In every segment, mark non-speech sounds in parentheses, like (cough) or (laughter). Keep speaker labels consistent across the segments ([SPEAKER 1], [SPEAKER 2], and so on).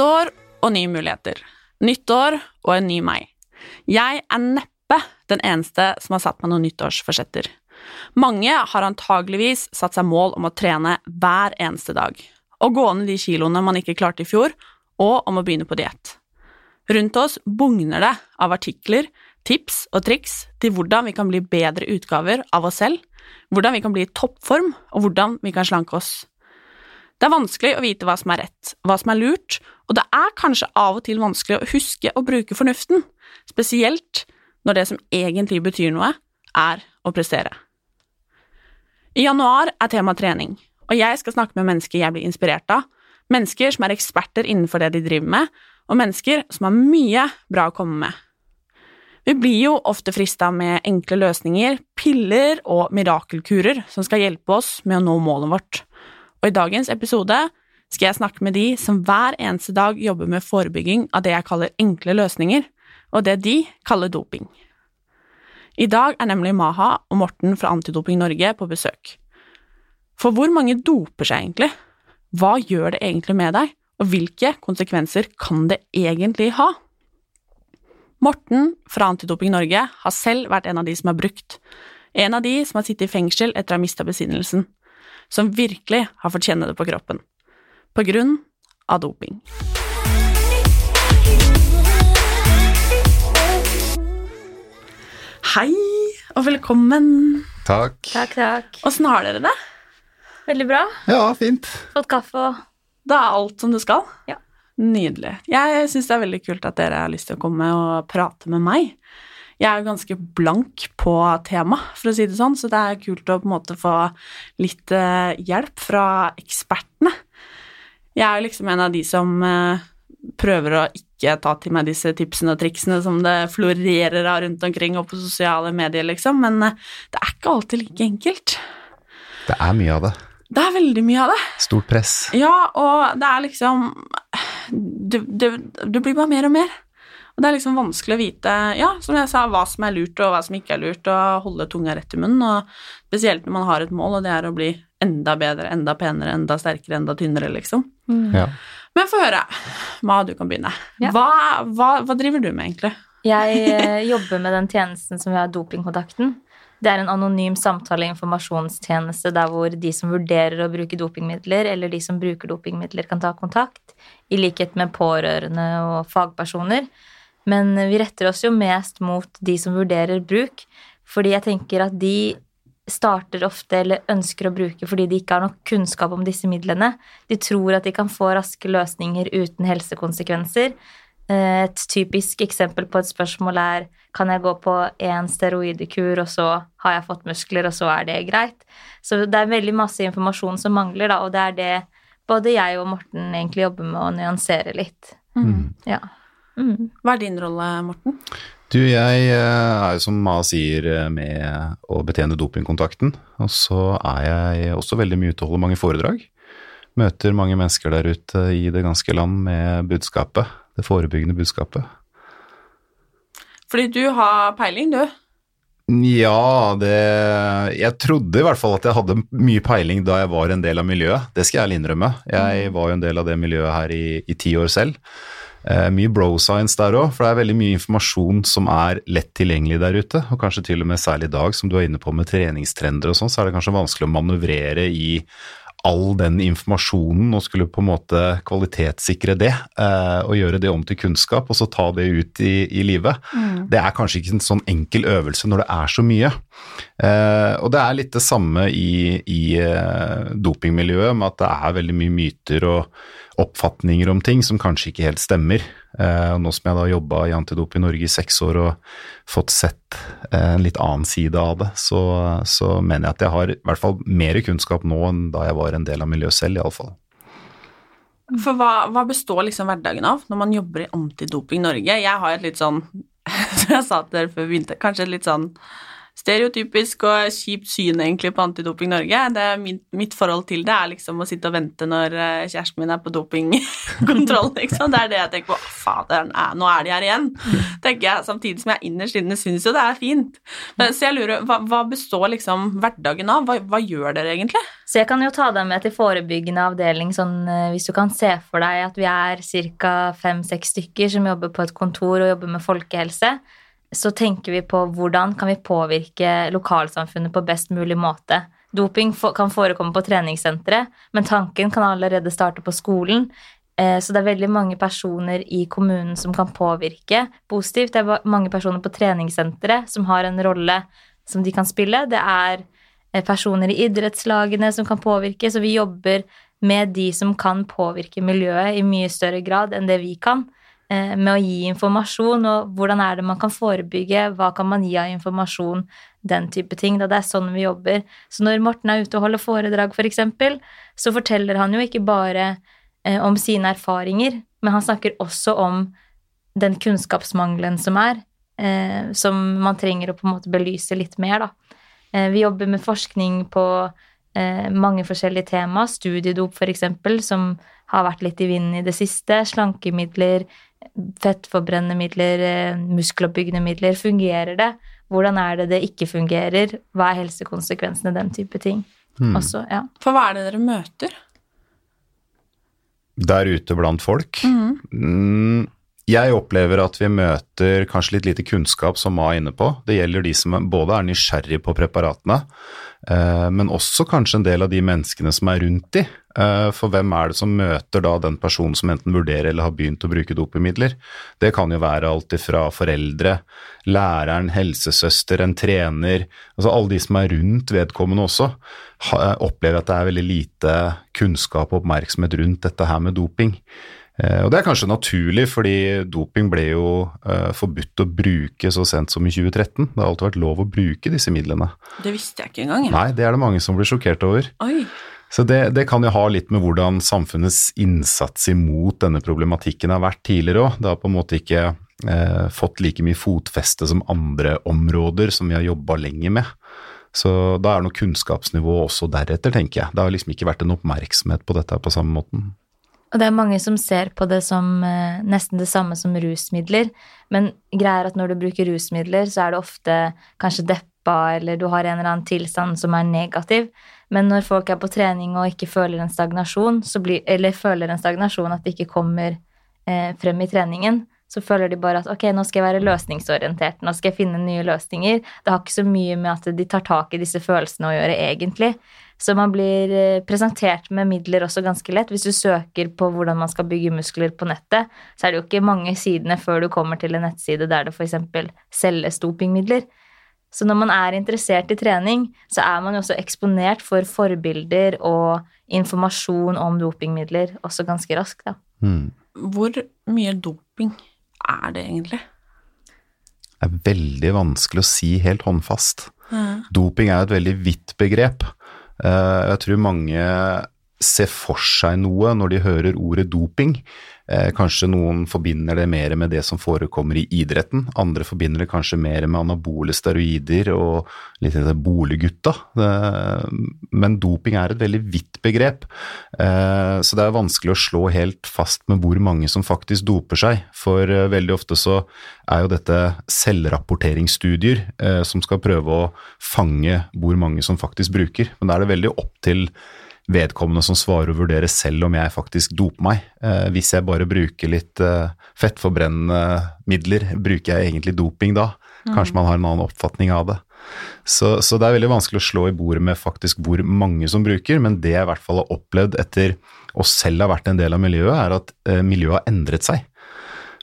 [SPEAKER 1] Nytt år og nye muligheter. Nytt år og en ny meg. Jeg er neppe den eneste som har satt meg noen nyttårsforsetter. Mange har antageligvis satt seg mål om å trene hver eneste dag, og gå ned de kiloene man ikke klarte i fjor, og om å begynne på diett. Rundt oss bugner det av artikler, tips og triks til hvordan vi kan bli bedre utgaver av oss selv, hvordan vi kan bli i toppform, og hvordan vi kan slanke oss. Det er vanskelig å vite hva som er rett, hva som er lurt, og det er kanskje av og til vanskelig å huske å bruke fornuften, spesielt når det som egentlig betyr noe, er å prestere. I januar er tema trening, og jeg skal snakke med mennesker jeg blir inspirert av, mennesker som er eksperter innenfor det de driver med, og mennesker som har mye bra å komme med. Vi blir jo ofte frista med enkle løsninger, piller og mirakelkurer som skal hjelpe oss med å nå målet vårt. Og i dagens episode skal jeg snakke med de som hver eneste dag jobber med forebygging av det jeg kaller enkle løsninger, og det de kaller doping. I dag er nemlig Maha og Morten fra Antidoping Norge på besøk. For hvor mange doper seg egentlig? Hva gjør det egentlig med deg, og hvilke konsekvenser kan det egentlig ha? Morten fra Antidoping Norge har selv vært en av de som har brukt, en av de som har sittet i fengsel etter å ha mista besinnelsen som virkelig har fått kjenne det på kroppen. På grunn av doping. Hei og velkommen.
[SPEAKER 2] Takk.
[SPEAKER 3] Takk, takk.
[SPEAKER 1] Åssen har dere det?
[SPEAKER 3] Veldig bra.
[SPEAKER 2] Ja, fint.
[SPEAKER 3] Fått kaffe og
[SPEAKER 1] Da er alt som det skal?
[SPEAKER 3] Ja.
[SPEAKER 1] Nydelig. Jeg syns det er veldig kult at dere har lyst til å komme og prate med meg. Jeg er ganske blank på tema, for å si det sånn, så det er kult å på en måte få litt eh, hjelp fra ekspertene. Jeg er liksom en av de som eh, prøver å ikke ta til meg disse tipsene og triksene som det florerer av rundt omkring og på sosiale medier, liksom, men eh, det er ikke alltid like enkelt.
[SPEAKER 2] Det er mye av det.
[SPEAKER 1] Det er veldig mye av det.
[SPEAKER 2] Stort press.
[SPEAKER 1] Ja, og det er liksom Du, du, det blir bare mer og mer. Og det er liksom vanskelig å vite, ja, som jeg sa, hva som er lurt og hva som ikke er lurt, og holde tunga rett i munnen, og spesielt når man har et mål, og det er å bli enda bedre, enda penere, enda sterkere, enda tynnere, liksom.
[SPEAKER 2] Ja.
[SPEAKER 1] Men få høre. Ma, du kan begynne.
[SPEAKER 3] Ja.
[SPEAKER 1] Hva, hva, hva driver du med, egentlig?
[SPEAKER 3] Jeg eh, jobber med den tjenesten som vi har Dopingkontakten. Det er en anonym samtale- og informasjonstjeneste der hvor de som vurderer å bruke dopingmidler, eller de som bruker dopingmidler, kan ta kontakt, i likhet med pårørende og fagpersoner. Men vi retter oss jo mest mot de som vurderer bruk, fordi jeg tenker at de starter ofte eller ønsker å bruke fordi de ikke har nok kunnskap om disse midlene. De tror at de kan få raske løsninger uten helsekonsekvenser. Eh, Et typisk eksempel på et spørsmål er kan jeg gå på én steroidekur, og så har jeg fått muskler, og så er det greit. Så det er veldig masse informasjon som mangler, da, og det er det både jeg og Morten egentlig jobber med å nyansere litt. Ja. Mm.
[SPEAKER 1] Hva er din rolle, Morten?
[SPEAKER 2] Du, jeg eh, er jo som Ma sier eh, med å betjene dopingkontakten, og så er jeg også veldig mye ute og holder mange foredrag. Møter mange mennesker der ute i det ganske land med budskapet, det forebyggende budskapet.
[SPEAKER 1] Fordi du har peiling, du.
[SPEAKER 2] Ja, det Jeg trodde i hvert fall at jeg hadde mye peiling da jeg var en del av miljøet. Det skal jeg ærlig innrømme. Jeg var jo en del av det miljøet her i, i ti år selv. Eh, mye bro science der òg, for det er veldig mye informasjon som er lett tilgjengelig der ute. Og kanskje til og med særlig i dag, som du er inne på med treningstrender og sånn, så er det kanskje vanskelig å manøvrere i all den informasjonen og skulle på en måte kvalitetssikre det eh, og gjøre det om til kunnskap og så ta det ut i, i livet. Mm. Det er kanskje ikke en sånn enkel øvelse når det er så mye. Eh, og det er litt det samme i, i dopingmiljøet med at det er veldig mye myter og oppfatninger om ting som kanskje ikke helt stemmer. Eh, nå som jeg da jobba i Antidop i Norge i seks år og fått sett eh, en litt annen side av det, så, så, mener jeg at jeg har i hvert fall mer kunnskap nå enn da jeg var en del av miljøet selv, iallfall.
[SPEAKER 1] For hva, hva, består liksom hverdagen av når man jobber i Antidoping Norge? Jeg har et litt sånn, (laughs) som jeg sa til dere før vi begynte, kanskje et litt sånn stereotypisk og kjipt syn egentlig på Antidoping Norge. Det er mitt, mitt, forhold til det er liksom å sitte og vente når eh, kjæresten min er på dopingkontroll, (laughs) liksom. Det er det jeg tenker på. Fader, nå er de her igjen. (laughs) tenker jeg, Samtidig som jeg innerst inne syns jo det er fint. Men, så jeg lurer, hva, hva består liksom hverdagen av? Hva, hva, gjør dere egentlig?
[SPEAKER 3] Så jeg kan jo ta deg med til forebyggende avdeling, sånn eh, hvis du kan se for deg at vi er ca. fem-seks stykker som jobber på et kontor og jobber med folkehelse så tenker vi på hvordan kan vi påvirke lokalsamfunnet på best mulig måte. Doping kan forekomme på treningssentre, men tanken kan allerede starte på skolen. Eh, så det er veldig mange personer i kommunen som kan påvirke positivt. Det er mange personer på treningssenteret som har en rolle som de kan spille. Det er eh, personer i idrettslagene som kan påvirke, så vi jobber med de som kan påvirke miljøet i mye større grad enn det vi kan. Eh, med å gi informasjon, og hvordan er det man kan forebygge, hva kan man gi av informasjon, den type ting. Da det er sånn vi jobber. Så når Morten er ute og holder foredrag, f.eks., for eksempel, så forteller han jo ikke bare eh, om sine erfaringer, men han snakker også om den kunnskapsmangelen som er, eh, som man trenger å på en måte belyse litt mer, da. Vi jobber med forskning på mange forskjellige tema, studiedop f.eks., som har vært litt i vinden i det siste, slankemidler, fettforbrennende midler, eh, muskeloppbyggende midler, fungerer det? Hvordan er det det ikke fungerer? Hva er helsekonsekvensene? Den type ting. Hmm. Også, ja.
[SPEAKER 1] For hva er det dere møter?
[SPEAKER 2] Der ute blant folk? Mm. Jeg opplever at vi møter kanskje litt lite kunnskap, som Ma er inne på. Det gjelder de som både er nysgjerrig på preparatene, Eh, men også kanskje en del av de menneskene som er rundt de. Eh, for hvem er det som møter da den personen som enten vurderer eller har begynt å bruke dopemidler? Det kan jo være alt ifra foreldre, læreren, helsesøster, en trener Altså alle de som er rundt vedkommende også, opplever at det er veldig lite kunnskap og oppmerksomhet rundt dette her med doping. Eh, og Det er kanskje naturlig, fordi doping ble jo uh, forbudt å bruke så sent som i 2013. Det har alltid vært lov å bruke disse midlene.
[SPEAKER 1] Det visste jeg ikke engang. Ja.
[SPEAKER 2] Nei, det er det mange som blir sjokkert over.
[SPEAKER 1] Oi.
[SPEAKER 2] Så det, det, kan jo ha litt med hvordan samfunnets innsats imot denne problematikken har vært tidligere òg. Det har på en måte ikke uh, fått like mye fotfeste som andre områder som vi har jobba lenge med. Så da er nok kunnskapsnivået også deretter, tenker jeg. Det har liksom ikke vært en oppmerksomhet på dette på samme måten.
[SPEAKER 3] Og det er mange som ser på det som eh, nesten det samme som rusmidler. Men greia er at når du bruker rusmidler, så er det ofte kanskje deppa, eller du har en eller annen tilstand som er negativ. Men når folk er på trening og ikke føler en stagnasjon, blir, eller føler en stagnasjon at de ikke kommer eh, frem i treningen, så føler de bare at ok, nå skal jeg være løsningsorientert, nå skal jeg finne nye løsninger. Det har ikke så mye med at de tar tak i disse følelsene å gjøre, egentlig. Så man blir eh, presentert med midler også ganske lett. Hvis du søker på hvordan man skal bygge muskler på nettet, så er det jo ikke mange sidene før du kommer til en nettside der det f.eks. selges dopingmidler. Så når man er interessert i trening, så er man jo også eksponert for forbilder og informasjon om dopingmidler også ganske raskt, da.
[SPEAKER 2] Mm.
[SPEAKER 1] Hvor mye doping er det egentlig?
[SPEAKER 2] Det er veldig vanskelig å si helt håndfast. Ja. Doping er et veldig vidt begrep. Eh, jeg tror mange ser for seg noe når de hører ordet doping. Eh, kanskje noen forbinder det mer med det som forekommer i idretten. Andre forbinder det kanskje mer med anabole steroider og litt av det boliggutta. Men doping er et veldig vidt begrep, eh, så det er vanskelig å slå helt fast med hvor mange som faktisk doper seg. For veldig ofte så er jo dette selvrapporteringsstudier som skal prøve å fange hvor mange som faktisk bruker. Men da er det veldig opp til vedkommende som svarer og vurderer selv om jeg faktisk doper meg. Eh, hvis jeg bare bruker litt eh, fettforbrennende midler, bruker jeg egentlig doping da? Kanskje man har en annen oppfatning av det. Så, så det er veldig vanskelig å slå i bordet med faktisk hvor mange som bruker, men det jeg i hvert fall har opplevd etter å selv ha vært en del av miljøet, er at eh, miljøet har endret seg.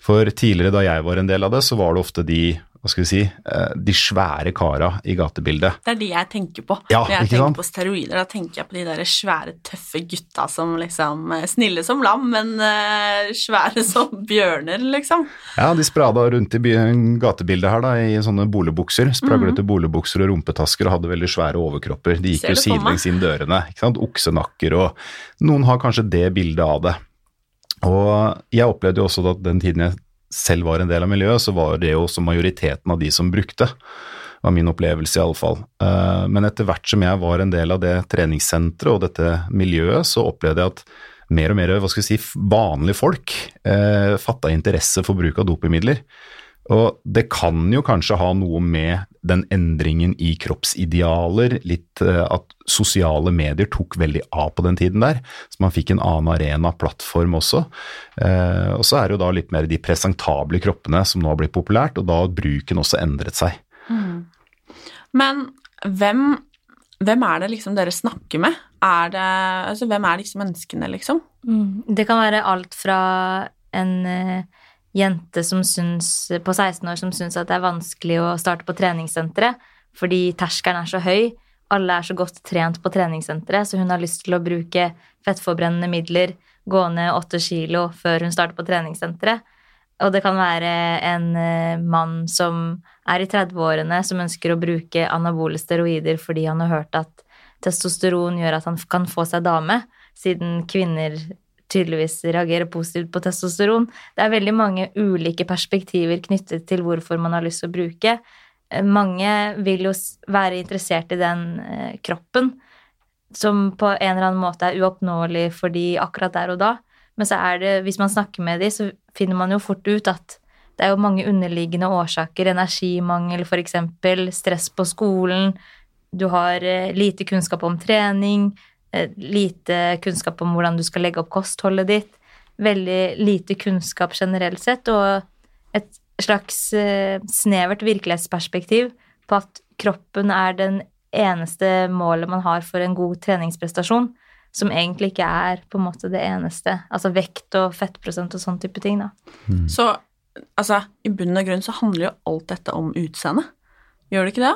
[SPEAKER 2] For tidligere da jeg var en del av det, så var det ofte de hva skal vi si, eh, de svære kara i gatebildet.
[SPEAKER 1] Det er de jeg tenker på.
[SPEAKER 2] Ja,
[SPEAKER 1] Når jeg tenker
[SPEAKER 2] sant?
[SPEAKER 1] på steroider, da tenker jeg på de der svære, tøffe gutta som liksom eh, Snille som lam, men eh, svære (laughs) som bjørner, liksom.
[SPEAKER 2] Ja, de sprada rundt i gatebildet her da, i sånne boligbukser, spraglete boligbukser og rumpetasker og hadde veldig svære overkropper. De gikk jo sidelengs inn dørene, ikke sant, oksenakker og Noen har kanskje det bildet av det. Og jeg opplevde jo også at den tiden jeg selv var en del av miljøet, så var det jo også majoriteten av de som brukte. var min opplevelse iallfall. fall. men etter hvert som jeg var en del av det treningssenteret og dette miljøet, så opplevde jeg at mer og mer hva skal vi si, vanlige folk uh, fatta interesse for bruk av dopingmidler. Og det kan jo kanskje ha noe med den endringen i kroppsidealer, litt eh, at sosiale medier tok veldig av på den tiden der, så man fikk en annen arena, plattform også. Eh, og så er det jo da litt mer de presentable kroppene som nå har blitt populært, og da har bruken også endret seg.
[SPEAKER 1] Men hvem, hvem er det liksom dere snakker med? Er det, altså, hvem er disse menneskene, liksom?
[SPEAKER 3] Mm. Det kan være alt fra en eh, jente syns, på 16 år som syns at det er vanskelig å starte på treningssenteret fordi terskelen er så høy. Alle er så godt trent på treningssenteret, så hun har lyst til å bruke fettforbrennende midler, gå ned åtte kilo før hun starter på treningssenteret. Og det kan være en eh, mann som er i 30-årene, som ønsker å bruke anabole steroider fordi han har hørt at testosteron gjør at han kan få seg dame, siden kvinner tydeligvis reagerer positivt på testosteron. Det er veldig mange ulike perspektiver knyttet til hvorfor man har lyst til å bruke. Eh, Mange vil jo være interessert i den eh, kroppen som på en eller annen måte er uoppnåelig for de akkurat der og da. Men så er det, hvis man snakker med de, så finner man jo fort ut at det er jo mange underliggende årsaker. Energimangel, eksempel. Stress på skolen. Du har eh, lite kunnskap om trening. Eh, Lite kunnskap om hvordan du skal legge opp kostholdet ditt. Veldig lite kunnskap generelt sett, og et slags eh, snevert virkelighetsperspektiv på at kroppen er den eneste målet man har for en god treningsprestasjon, som egentlig ikke er på en måte det eneste. Altså vekt og fettprosent og sånn type ting, da.
[SPEAKER 1] Så altså, i bunn og grunn så handler jo alt dette om utseende. Gjør det ikke det?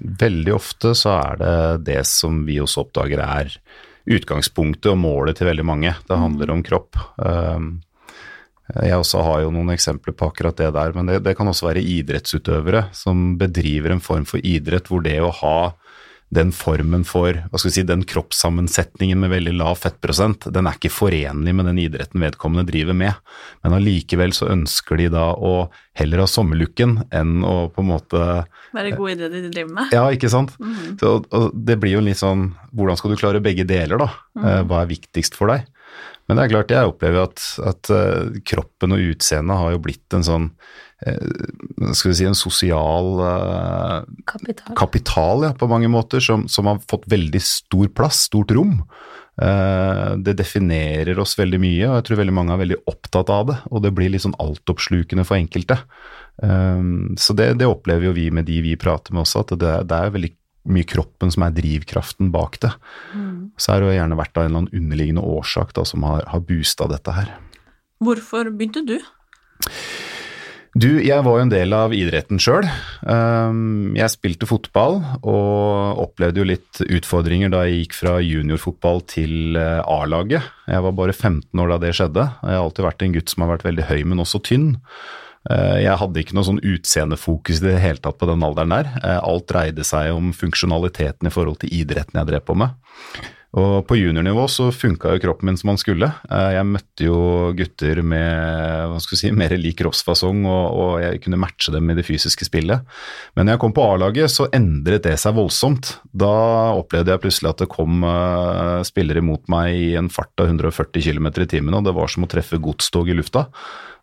[SPEAKER 2] Veldig ofte så er det det som vi også oppdager er utgangspunktet og målet til veldig mange. Det handler om kropp. Um, Jeg også har jo noen eksempler på akkurat det der, men det, det kan også være idrettsutøvere som bedriver en form for idrett hvor det å ha den formen for, hva skal vi si, den kroppssammensetningen med veldig lav fettprosent, den er ikke forenlig med den idretten vedkommende driver med. Men allikevel så ønsker de da å heller ha sommerlooken enn å på en måte
[SPEAKER 1] Være god i det de driver med?
[SPEAKER 2] ja, ikke sant? Så, og det blir jo litt sånn Hvordan skal du klare begge deler, da? Mm. Hva er viktigst for deg? Men det er klart, jeg opplever at, at eh, kroppen og utseendet har jo blitt en sånn eh, Skal vi si en sosial eh,
[SPEAKER 3] Kapital.
[SPEAKER 2] kapital, ja, på mange måter, som, som har fått veldig stor plass, stort rom. Det definerer oss veldig mye, og jeg tror veldig mange er veldig opptatt av det. Og det blir litt sånn altoppslukende for enkelte. Så det, det opplever jo vi med de vi prater med også, at det, det er veldig mye kroppen som er drivkraften bak det. Så har det gjerne vært en eller annen underliggende årsak da, som har, har boosta dette her.
[SPEAKER 1] Hvorfor begynte du?
[SPEAKER 2] Du, jeg var jo en del av idretten sjøl. Jeg spilte fotball og opplevde jo litt utfordringer da jeg gikk fra juniorfotball til eh, A-laget. Jeg var bare 15 år da det skjedde. Jeg har alltid vært en gutt som har vært veldig høy, men også tynn. Eh, Jeg hadde ikke noe sånn utseendefokus i det hele tatt på den alderen der. Eh, Alt dreide seg om funksjonaliteten i forhold til idretten jeg drev på med. Og på juniornivå så funka jo kroppen min som han skulle. Eh, Jeg møtte jo gutter med hva skal vi si, mer lik kroppsfasong, og, og jeg kunne matche dem i det fysiske spillet. Men når jeg kom på A-laget, så endret det seg voldsomt. Da opplevde jeg plutselig at det kom spillere mot meg i en fart av 140 km i timen, og det var som å treffe godstog i lufta.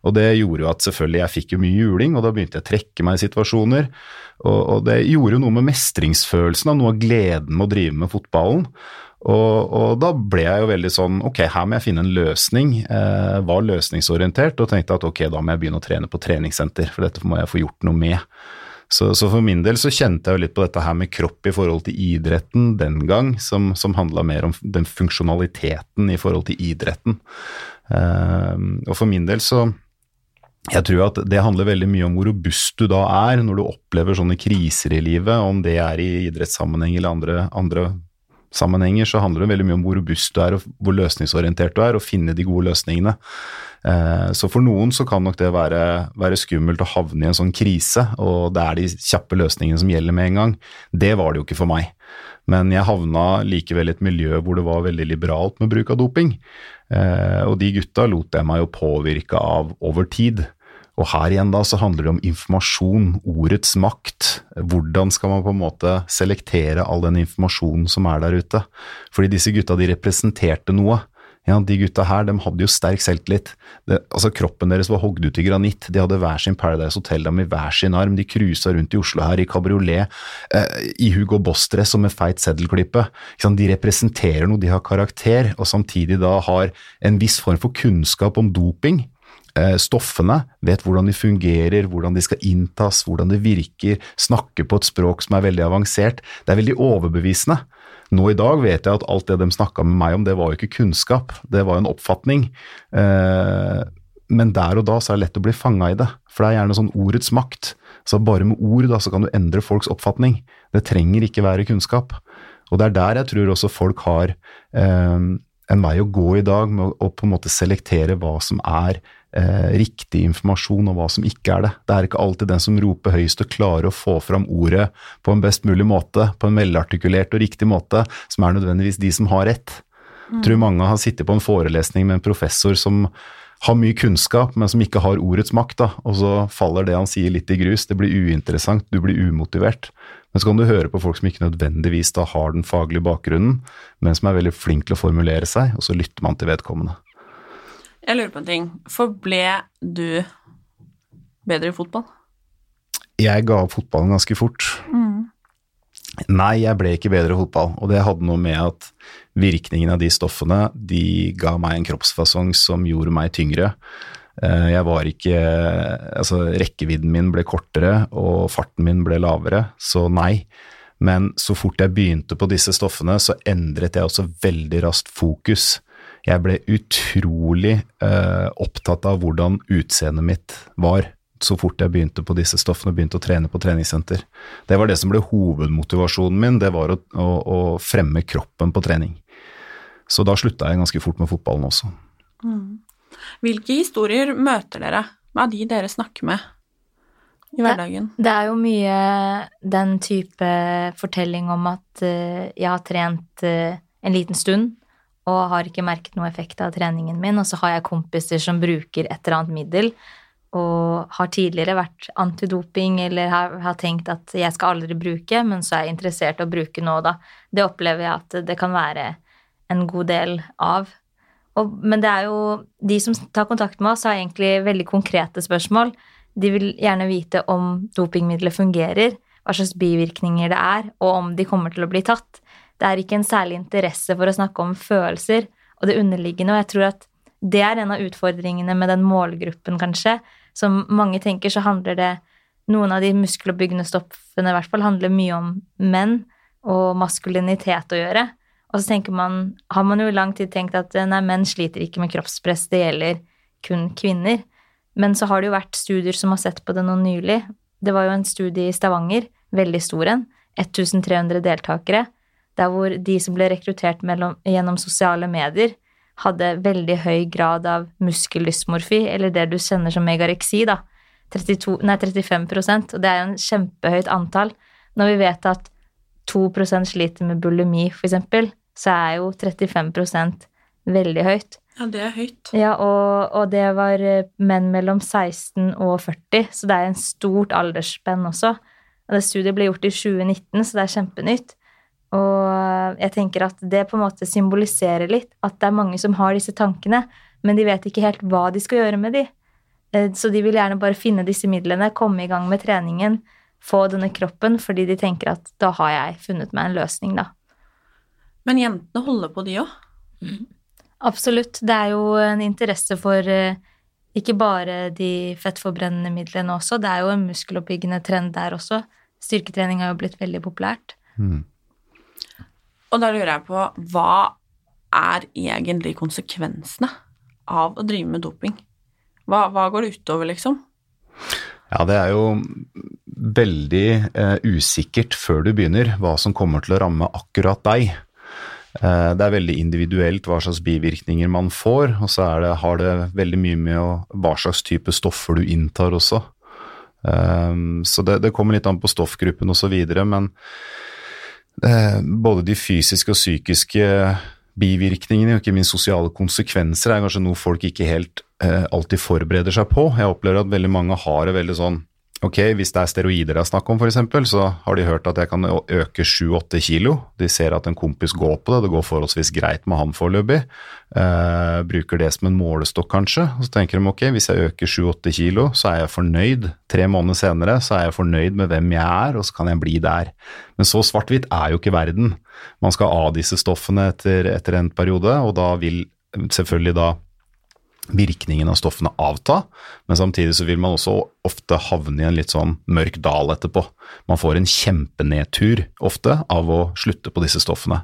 [SPEAKER 2] Og det gjorde jo at selvfølgelig jeg fikk jo mye juling, og da begynte jeg å trekke meg i situasjoner. Og, og det gjorde jo noe med mestringsfølelsen og noe av gleden med å drive med fotballen. Og, og, da ble jeg jo veldig sånn ok, her må jeg finne en løsning. Eh, var løsningsorientert og tenkte at ok, da må jeg begynne å trene på treningssenter, for dette må jeg få gjort noe med. Så, så for min del så kjente jeg jo litt på dette her med kropp i forhold til idretten den gang, som, som handla mer om den funksjonaliteten i forhold til idretten. Eh, og for min del så jeg tror at det handler veldig mye om hvor robust du da er når du opplever sånne kriser i livet, om det er i idrettssammenheng eller andre, andre sammenhenger, så handler det veldig mye om hvor robust du er og hvor løsningsorientert du er, og finne de gode løsningene. Eh, så for noen så kan nok det være, være, skummelt å havne i en sånn krise, og det er de kjappe løsningene som gjelder med en gang. Det var det jo ikke for meg. Men jeg havna likevel i et miljø hvor det var veldig liberalt med bruk av doping. Eh, og de gutta lot jeg meg jo påvirke av over tid. Og her igjen da så handler det om informasjon, ordets makt. Hvordan skal man på en måte selektere all den informasjonen som er der ute? Fordi disse gutta de representerte noe. Ja, de gutta her de hadde jo sterk selvtillit. Det, altså Kroppen deres var hogd ut i granitt. De hadde hver sin Paradise Hotel-dam i hver sin arm. De cruisa rundt i Oslo her i kabriolet, eh, i Hugo Boss-dress og med feit seddelklippe. De representerer noe, de har karakter, og samtidig da har en viss form for kunnskap om doping. Eh, stoffene, vet hvordan de fungerer, hvordan de skal inntas, hvordan det virker, snakker på et språk som er veldig avansert. Det er veldig overbevisende. Nå i dag vet jeg at alt det de snakka med meg om, det var jo ikke kunnskap, det var jo en oppfatning. Eh, men der og da så er det lett å bli fanga i det, for det er gjerne sånn ordets makt. Så bare med ord da, så kan du endre folks oppfatning. Det trenger ikke være kunnskap. Og det er der jeg tror også folk har eh, en vei å gå i dag, med å, på en måte selektere hva som er eh, riktig informasjon og hva som ikke er det. Det er ikke alltid den som roper høyest og klarer å få fram ordet på en best mulig måte, på en velartikulert og riktig måte, som er nødvendigvis de som har rett. Jeg tror mange har sittet på en forelesning med en professor som har mye kunnskap, men som ikke har ordets makt, da, og så faller det han sier litt i grus. Det blir uinteressant, du blir umotivert. Men så kan du høre på folk som ikke nødvendigvis da har den faglige bakgrunnen, men som er veldig flink til å formulere seg, og så lytter man til vedkommende.
[SPEAKER 1] Jeg lurer på en ting. Forble du bedre i fotball?
[SPEAKER 2] Jeg ga opp fotballen ganske fort. Mm. Nei, jeg ble ikke bedre i fotball, og det hadde noe med at virkningen av de stoffene de ga meg en kroppsfasong som gjorde meg tyngre. Eh, jeg var ikke Altså, rekkevidden min ble kortere, og farten min ble lavere, så nei. Men så fort jeg begynte på disse stoffene, så endret jeg også veldig raskt fokus jeg ble utrolig eh, opptatt av hvordan utseendet mitt var så fort jeg begynte på disse stoffene begynte å trene på treningssenter. Det var det som ble hovedmotivasjonen min, det var å, å, å fremme kroppen på trening. Så da slutta jeg ganske fort med fotballen også.
[SPEAKER 1] Mm. Hvilke historier møter dere av de dere snakker med i hverdagen?
[SPEAKER 3] Det, det, er jo mye den type fortelling om at uh, jeg har trent uh, en liten stund, og har ikke merket noe effekt av treningen min. Og så har jeg kompiser som bruker et eller annet middel og har tidligere vært antidoping eller har, har, tenkt at jeg skal aldri bruke, men så er jeg interessert i å bruke nå, da. Det opplever jeg at det kan være en god del av. Og, men det er jo De som tar kontakt med oss, har egentlig veldig konkrete spørsmål. De vil gjerne vite om dopingmiddelet fungerer, hva slags bivirkninger det er, og om de kommer til å bli tatt. Det er ikke en særlig interesse for å snakke om følelser og det underliggende, og jeg tror at det er en av utfordringene med den målgruppen, kanskje. Som mange tenker, så handler det Noen av de muskeloppbyggende stoffene i hvert fall handler mye om menn og maskulinitet å gjøre. Og så tenker man, har man jo i lang tid tenkt at nei, menn sliter ikke med kroppspress, det gjelder kun kvinner. Men så har det jo vært studier som har sett på det nå nylig. Det var jo en studie i Stavanger, veldig stor en, 1300 deltakere, der hvor de som ble rekruttert mellom, gjennom sosiale medier, hadde veldig høy grad av muskeldysmorfi, eller det du kjenner som megareksi, da. 32, nei, 35% og det er jo en kjempehøyt antall. Når vi vet at 2% sliter med bulimi, eksempel, så er jo 35 veldig høyt.
[SPEAKER 1] Ja, det er høyt.
[SPEAKER 3] Ja, og, og, det var eh, menn mellom 16 og 40, så det er en stort aldersspenn også. Og det studiet ble gjort i 2019, så det er kjempenytt. Og jeg tenker at det på en måte symboliserer litt at det er mange som har disse tankene, men de vet ikke helt hva de skal gjøre med de. Eh, så de vil gjerne bare finne disse midlene, komme i gang med treningen, få denne kroppen, fordi de tenker at da har jeg funnet meg en løsning, da.
[SPEAKER 1] Men jentene holder på, de òg.
[SPEAKER 3] Absolutt. Det er jo en interesse for eh, ikke bare de fettforbrennende midlene også, det er jo en muskeloppbyggende trend der også. Styrketrening har jo blitt veldig populært.
[SPEAKER 1] Og da lurer jeg på hva er egentlig konsekvensene av å drive med doping? Hva, hva går det utover, liksom?
[SPEAKER 2] Ja, det er jo veldig eh, usikkert før du begynner hva som kommer til å ramme akkurat deg. Eh, det er veldig individuelt hva slags bivirkninger man får, og så det, har det veldig mye med hva slags type stoffer du inntar også. Eh, så det, det kommer litt an på stoffgruppen osv., men eh, både de fysiske og psykiske bivirkningene, og ikke minst sosiale konsekvenser, er kanskje noe folk ikke helt alltid forbereder seg på. Jeg opplever at veldig mange har det veldig sånn Ok, hvis det er steroider det er snakk om f.eks., så har de hørt at jeg kan øke 7-8 kilo. De ser at en kompis går på det, det går forholdsvis greit med ham foreløpig. Eh, bruker det som en målestokk kanskje, og så tenker de ok, hvis jeg øker 7-8 kilo, så er jeg fornøyd. Tre måneder senere så er jeg fornøyd med hvem jeg er, og så kan jeg bli der. Men så svart-hvitt er jo ikke verden. Man skal av disse stoffene etter, etter en periode, og da vil selvfølgelig da virkningen av stoffene avta, men samtidig så vil man også ofte havne i en litt sånn mørk dal etterpå. Man får en kjempenedtur ofte av å slutte på disse stoffene.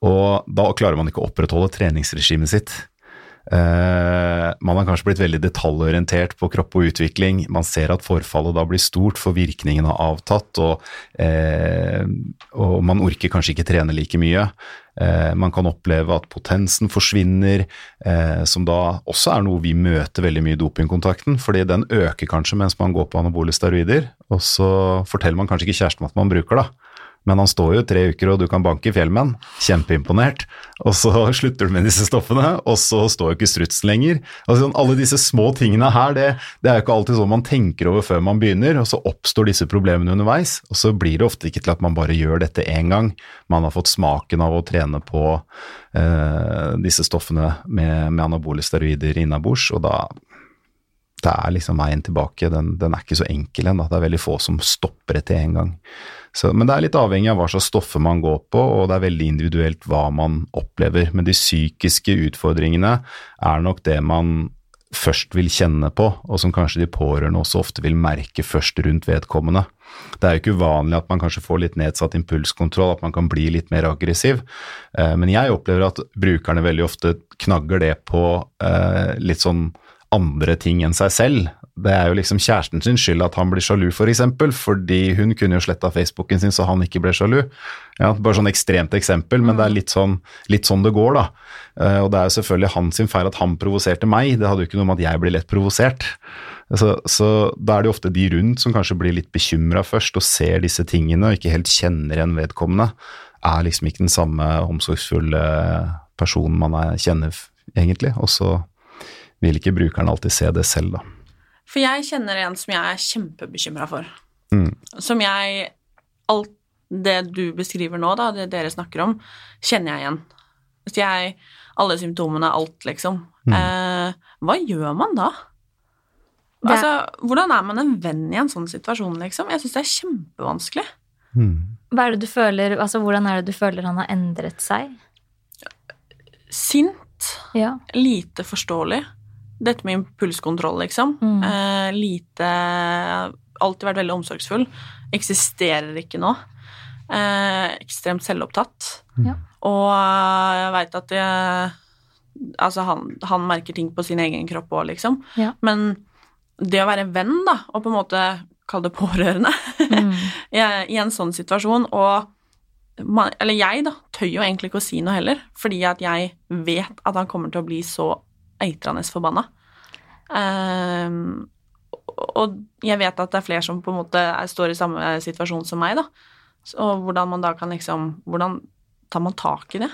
[SPEAKER 2] Og da klarer man ikke å opprettholde treningsregimet sitt. Eh, man har kanskje blitt veldig detaljorientert på kropp og utvikling. Man ser at forfallet da blir stort, for virkningen har avtatt, og, eh, og man orker kanskje ikke trene like mye. Eh, man kan oppleve at potensen forsvinner, som da også er noe vi møter veldig mye i dopingkontakten, fordi den øker kanskje mens man går på anabole steroider, og så forteller man kanskje ikke kjæresten at man bruker det. Men han står jo tre uker, og du kan banke i fjellmenn. Kjempeimponert. Og så (laughs) slutter du med disse stoffene, og så står jo ikke strutsen lenger. Altså, sånn, alle disse små tingene her, det, det er jo ikke alltid sånn man tenker over før man begynner, og så oppstår disse problemene underveis. Og så blir det ofte ikke til at man bare gjør dette én gang. Man har fått smaken av å trene på eh, disse stoffene med, med anabole steroider innabords, og da det er liksom veien tilbake. Den, den er ikke så enkel ennå. Det er veldig få som stopper etter én gang. Så, men det er litt avhengig av hva slags stoffer man går på, og det er veldig individuelt hva man opplever. Men de psykiske utfordringene er nok det man først vil kjenne på, og som kanskje de pårørende også ofte vil merke først rundt vedkommende. Det er jo ikke uvanlig at man kanskje får litt nedsatt impulskontroll, at man kan bli litt mer aggressiv, eh, men jeg opplever at brukerne veldig ofte knagger det på eh, litt sånn andre ting enn seg selv. Det er jo liksom kjæresten sin skyld at han blir sjalu, for eksempel, fordi hun kunne jo sletta Facebooken sin så han ikke ble sjalu. Ja, bare sånn ekstremt eksempel, men det er litt sånn, litt sånn det går, da. Eh, og det er jo selvfølgelig hans feil at han provoserte meg, det hadde jo ikke noe med at jeg blir lett provosert. Så, så da er det jo ofte de rundt som kanskje blir litt bekymra først og ser disse tingene og ikke helt kjenner igjen vedkommende. Er liksom ikke den samme omsorgsfulle personen man er, kjenner, egentlig. Og så vil ikke brukeren alltid se det selv, da.
[SPEAKER 1] For jeg kjenner en som jeg er kjempebekymra for.
[SPEAKER 2] Mm.
[SPEAKER 1] Som jeg Alt det du beskriver nå, da, det dere snakker om, kjenner jeg igjen. Hvis jeg Alle symptomene, alt, liksom.
[SPEAKER 2] Mm.
[SPEAKER 1] Eh, hva gjør man da?
[SPEAKER 3] Det-
[SPEAKER 1] Altså, hvordan er man en venn i en sånn situasjon, liksom? Jeg syns det er kjempevanskelig.
[SPEAKER 2] Mm.
[SPEAKER 3] Hva er det du føler, altså Hvordan er det du føler han har endret seg?
[SPEAKER 1] Sint.
[SPEAKER 3] Ja.
[SPEAKER 1] Lite forståelig. Dette med impulskontroll, liksom.
[SPEAKER 3] Mm.
[SPEAKER 1] Eh, lite Alltid vært veldig omsorgsfull. Eksisterer ikke nå. Eh, ekstremt selvopptatt.
[SPEAKER 3] Mm.
[SPEAKER 1] Og jeg veit at jeg, Altså, han, han merker ting på sin egen kropp òg, liksom.
[SPEAKER 3] Ja.
[SPEAKER 1] Men det å være venn, da, og på en måte kalle det pårørende
[SPEAKER 3] Mm. (laughs)
[SPEAKER 1] i, en sånn situasjon, og man, Eller jeg, da, tør jo egentlig ikke å si noe heller, fordi at jeg vet at han kommer til å bli så eitrende forbanna. Um, og jeg vet at det er flere som på en måte står i samme situasjon som meg, da. Og hvordan man da kan liksom Hvordan tar man tak i det?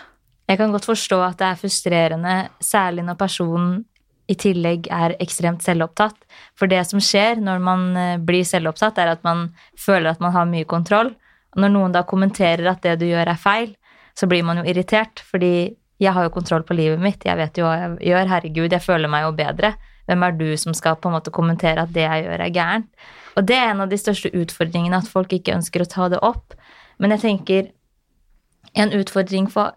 [SPEAKER 3] Jeg kan godt forstå at det er frustrerende, særlig når personen i tillegg er ekstremt selvopptatt. For det som skjer når man eh, blir selvopptatt, er at man føler at man har mye kontroll. Og når noen da kommenterer at det du gjør er feil, så blir man jo irritert, fordi jeg har jo kontroll på livet mitt, jeg vet jo hva jeg gjør, herregud, jeg føler meg jo bedre. Hvem er du som skal på en måte kommentere at det jeg gjør er gærent? Og det er en av de største utfordringene, at folk ikke ønsker å ta det opp. Men jeg tenker en utfordring for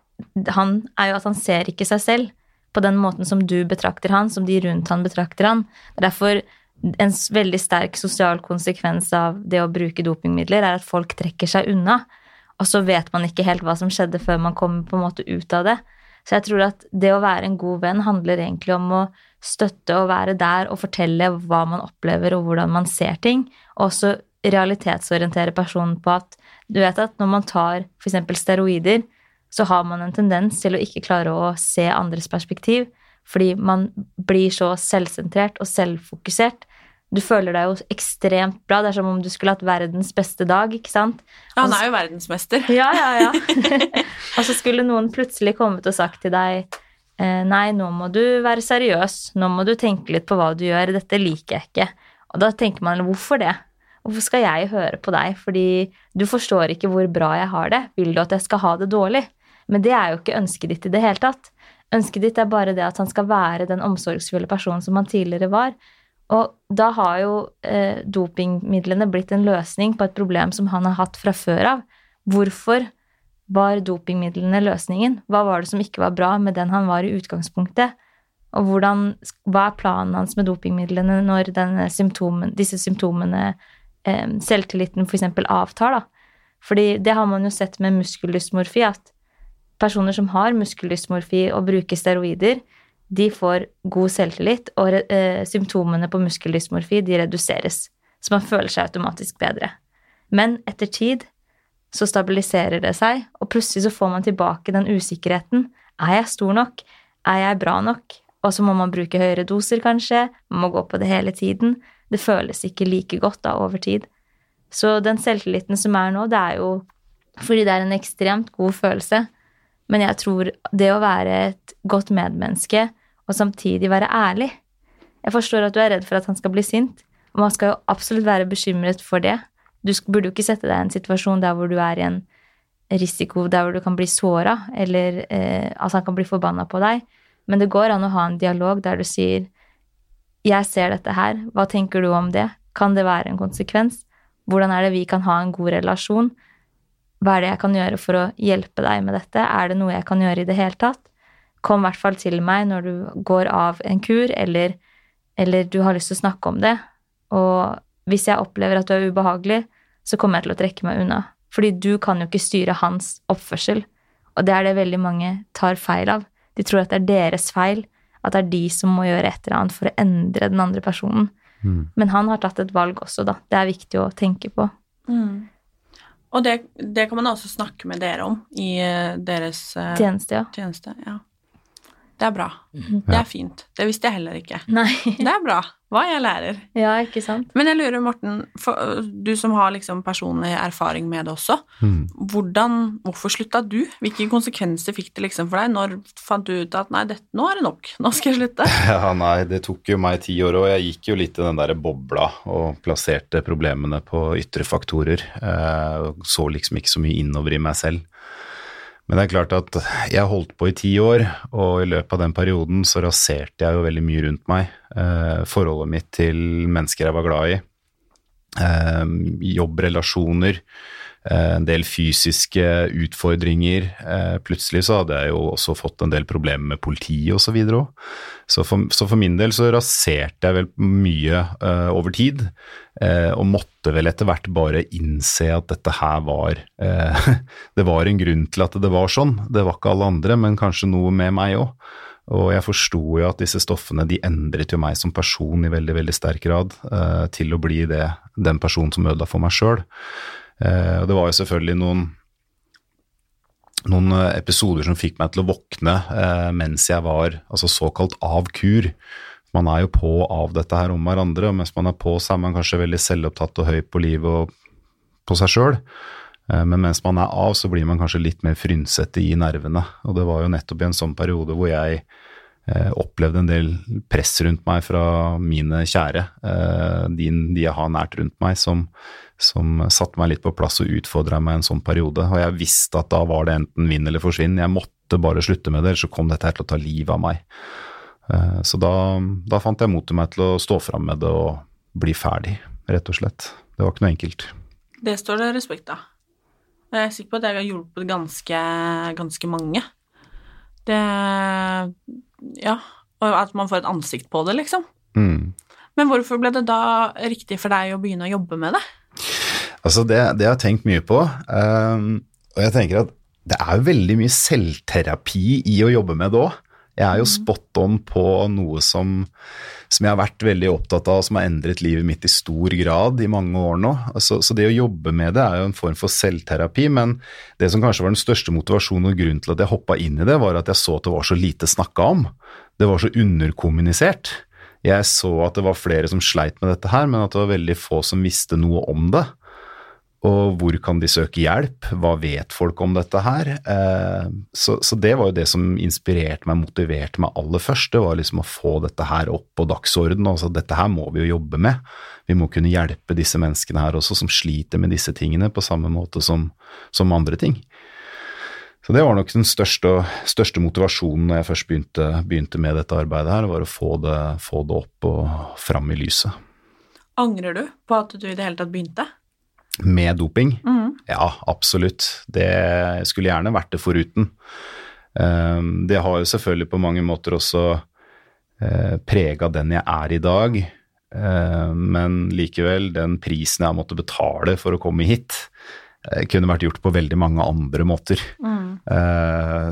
[SPEAKER 3] han er jo at han ser ikke seg selv på den måten som du betrakter han, som de rundt han betrakter han. Det er derfor en veldig sterk sosial konsekvens av det å bruke dopingmidler er at folk trekker seg unna, og så vet man ikke helt hva som skjedde før man kommer på en måte ut av det. Så jeg tror at det å være en god venn handler egentlig om å støtte og være der og fortelle hva man opplever og hvordan man ser ting, og også realitetsorientere personen på at du vet at når man tar f.eks. steroider, så har man en tendens til å ikke klare å se andres perspektiv, fordi man blir så selvsentrert og selvfokusert. Du føler deg jo ekstremt bra. Det er som om du skulle hatt verdens beste dag, ikke sant?
[SPEAKER 1] Ja, han er jo verdensmester. (laughs)
[SPEAKER 3] Ja, ja, ja. (laughs) og så skulle noen plutselig kommet og sagt til deg eh, Nei, nå må du være seriøs. Nå må du tenke litt på hva du gjør. Dette liker jeg ikke. Og da tenker man hvorfor det? Hvorfor skal jeg høre på deg? Fordi du forstår ikke hvor bra jeg har det. Vil du at jeg skal ha det dårlig? Men det er jo ikke ønsket ditt i det hele tatt. Ønsket ditt er bare det at han skal være den omsorgsfulle personen som han tidligere var. Og da har jo eh, dopingmidlene blitt en løsning på et problem som han har hatt fra før av. Hvorfor var dopingmidlene løsningen? Hva var det som ikke var bra med den han var i utgangspunktet? Og hvordan, hva er planen hans med dopingmidlene når symptomen, disse symptomene, eh, selvtilliten f.eks. avtar? da? Fordi det har man jo sett med muskeldysmorfi, at personer som har muskeldysmorfi og bruker steroider, de får god selvtillit, og eh, symptomene på muskeldysmorfi de reduseres. Så man føler seg automatisk bedre. Men etter tid så stabiliserer det seg, og plutselig så får man tilbake den usikkerheten. Er jeg stor nok? Er jeg bra nok? Og så må man bruke høyere doser, kanskje. Man må gå på det hele tiden. Det føles ikke like godt da over tid. Så den selvtilliten som er nå, det er jo fordi det er en ekstremt god følelse. Men jeg tror det å være et godt medmenneske og samtidig være ærlig Jeg forstår at du er redd for at han skal bli sint, og man skal jo absolutt være bekymret for det. Du burde jo ikke sette deg i en situasjon der hvor du er i en risiko der hvor du kan bli såra, eller eh, altså han kan bli forbanna på deg. Men det går an å ha en dialog der du sier 'Jeg ser dette her. Hva tenker du om det? Kan det være en konsekvens? Hvordan er det vi kan ha en god relasjon? Hva er det jeg kan gjøre for å hjelpe deg med dette? Er det noe jeg kan gjøre i det hele tatt? Kom i hvert fall til meg når du går av en kur, eller, eller du har lyst til å snakke om det. Og hvis jeg opplever at du er ubehagelig, så kommer jeg til å trekke meg unna. Fordi du kan jo ikke styre hans oppførsel. Og det er det veldig mange tar feil av. De tror at det er deres feil, at det er de som må gjøre et eller annet for å endre den andre personen. Men han har tatt et valg også, da. Det er viktig å tenke på.
[SPEAKER 1] Mm. Og det, det kan man også snakke med dere om i eh, deres eh,
[SPEAKER 3] Tjeneste, ja.
[SPEAKER 1] tjeneste. Ja. Det er bra. Det er fint. Det visste jeg heller ikke.
[SPEAKER 3] Nei.
[SPEAKER 1] Det er bra. Hva jeg lærer.
[SPEAKER 3] Ja, ikke sant?
[SPEAKER 1] Men jeg lurer, Morten, for, du som har liksom personlig erfaring med det også, hvordan, hvorfor slutta du? Hvilke konsekvenser fikk det liksom for deg? Når fant du ut at nei, dette, nå er det nok, nå skal jeg slutte? (laughs)
[SPEAKER 2] Ja, nei, det tok jo meg ti år, og jeg gikk jo litt i den der bobla og plasserte problemene på ytre faktorer. Eh, så liksom ikke så mye innover i meg selv. Men det er klart at jeg holdt på i ti år, og i løpet av den perioden så raserte jeg jo veldig mye rundt meg. Eh, forholdet mitt til mennesker jeg var glad i. Eh, jobbrelasjoner. Eh, en del fysiske utfordringer. Eh, plutselig så hadde jeg jo også fått en del problemer med politiet osv. òg. Så, for- så for min del så raserte jeg vel mye uh, over tid, uh, og måtte vel etter hvert bare innse at dette her var uh, (laughs) Det var en grunn til at det var sånn. Det var ikke alle andre, men kanskje noe med meg òg. Og jeg forsto jo at disse stoffene de endret jo meg som person i veldig veldig sterk grad til å bli det, den personen som ødela for meg sjøl. Eh, og det var jo selvfølgelig noen, noen eh, episoder som fikk meg til å våkne eh, mens jeg var altså såkalt av kur. Man er jo på og av dette her om hverandre, og mens man er på, så er man kanskje veldig selvopptatt og høy på livet og på seg sjøl. Men mens man er av, så blir man kanskje litt mer frynsete i nervene. Og det var jo nettopp i en sånn periode hvor jeg eh, opplevde en del press rundt meg fra mine kjære, eh, de, de jeg har nært rundt meg, som, som satte meg litt på plass og utfordra meg en sånn periode. Og jeg visste at da var det enten vinn eller forsvinn. Jeg måtte bare slutte med det, ellers så kom dette her til å ta livet av meg. Eh, så da, da fant jeg mot til meg til å stå fram med det og bli ferdig, rett og slett. Det var ikke noe enkelt.
[SPEAKER 1] Det står det respekt av. Jeg er sikker på at jeg har hjulpet ganske, ganske mange. Det Ja. Og at man får et ansikt på det, liksom.
[SPEAKER 2] Mm.
[SPEAKER 1] Men hvorfor ble det da riktig for deg å begynne å jobbe med det?
[SPEAKER 2] Altså, det, det har jeg tenkt mye på. um, og jeg tenker at det er jo veldig mye selvterapi i å jobbe med det òg. Jeg er jo spot on på noe som, som jeg har vært veldig opptatt av, som har endret livet mitt i stor grad i mange år nå. Altså, så det å jobbe med det er jo en form for selvterapi, men det som kanskje var den største motivasjonen og grunnen til at jeg hoppa inn i det, var at jeg så at det var så lite snakka om. Det var så underkommunisert. Jeg så at det var flere som sleit med dette her, men at det var veldig få som visste noe om det. Og hvor kan de søke hjelp? Hva vet folk om dette her? Eh, så, så det var jo det som inspirerte meg, motiverte meg aller først. Det var liksom å få dette her opp på dagsordenen. Altså dette her må vi jo jobbe med. Vi må kunne hjelpe disse menneskene her også, som sliter med disse tingene på samme måte som, som andre ting. Så det var nok den største, største motivasjonen når jeg først begynte, begynte med dette arbeidet her, var å få det, få det opp og fram i lyset.
[SPEAKER 1] Angrer du på at du i det hele tatt begynte?
[SPEAKER 2] Med doping?
[SPEAKER 1] Mm.
[SPEAKER 2] Ja, absolutt. Det skulle gjerne vært det foruten. Um, Det har jo selvfølgelig på mange måter også uh, prega den jeg er i dag, uh, men likevel, den prisen jeg har måttet betale for å komme hit, uh, kunne vært gjort på veldig mange andre måter. Mm.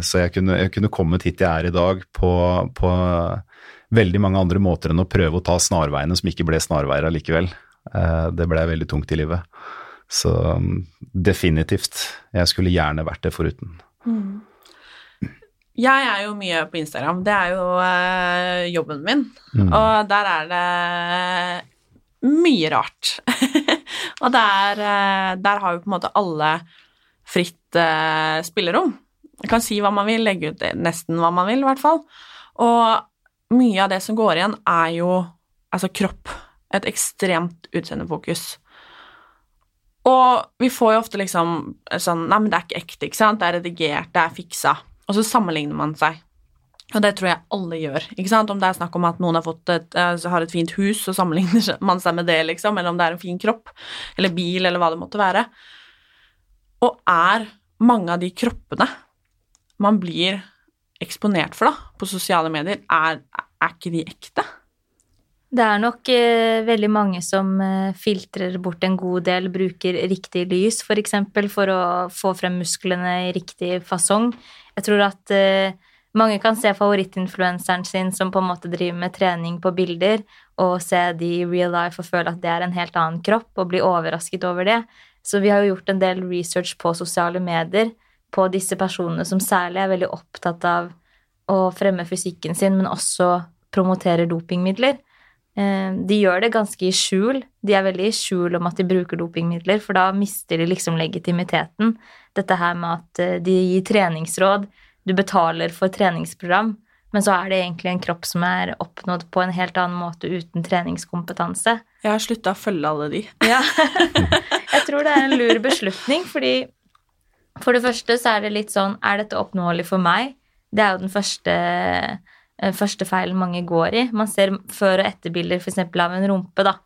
[SPEAKER 2] så jeg kunne, jeg kunne kommet hit jeg er i dag på, på veldig mange andre måter enn å prøve å ta snarveiene som ikke ble snarveier allikevel. Det ble veldig tungt i livet. Så um, definitivt. Jeg skulle gjerne vært det foruten.
[SPEAKER 1] Jeg er jo mye på Instagram. Det er jo øh, jobben min.
[SPEAKER 2] Mm.
[SPEAKER 1] Og der er det mye rart. (laughs) og der, eh, der har jo på en måte alle fritt øh, spillerom. Man kan si hva man vil, legge ut nesten hva man vil, i hvert fall. Og mye av det som går igjen, er jo altså kropp. Et ekstremt utseendefokus. Og vi får jo ofte liksom sånn Nei, men det er ikke ekte, ikke sant? Det er redigert, det er fiksa. Og så sammenligner man seg. Og det tror jeg alle gjør. ikke sant? Om det er snakk om at noen har, et, eh, har et fint hus, så sammenligner (laughs) man seg med det, liksom. Eller om det er en fin kropp, eller bil, eller hva det måtte være. Og er mange av de kroppene man blir eksponert for da, på sosiale medier, er, er ikke de ekte?
[SPEAKER 3] Det er nok eh, veldig mange som eh, filtrer bort en god del, bruker riktig lys f.eks. For, eksempel, for å få frem musklene i riktig fasong. Jeg tror at eh, mange kan se favorittinfluenseren sin som på en måte driver med trening på bilder, og se de i real life og føle at det er en helt annen kropp, og bli overrasket over det. Så vi har jo gjort en del research på sosiale medier på disse personene som særlig er veldig opptatt av å fremme fysikken sin, men også promoterer dopingmidler. Eh, De gjør det ganske i skjul. De er veldig i skjul om at de bruker dopingmidler, for da mister de liksom legitimiteten. Dette her med at eh, de gir treningsråd, du betaler for treningsprogram, men så er det egentlig en kropp som er oppnådd på en helt annen måte uten treningskompetanse.
[SPEAKER 1] Jeg har slutta å følge alle de. (laughs)
[SPEAKER 3] Ja. (laughs) Jeg tror det er en lur beslutning, fordi for det første så er det litt sånn Er dette oppnåelig for meg? Det er jo den første, første feilen mange går i. Man ser før- og etterbilder f.eks. av en rumpe, da.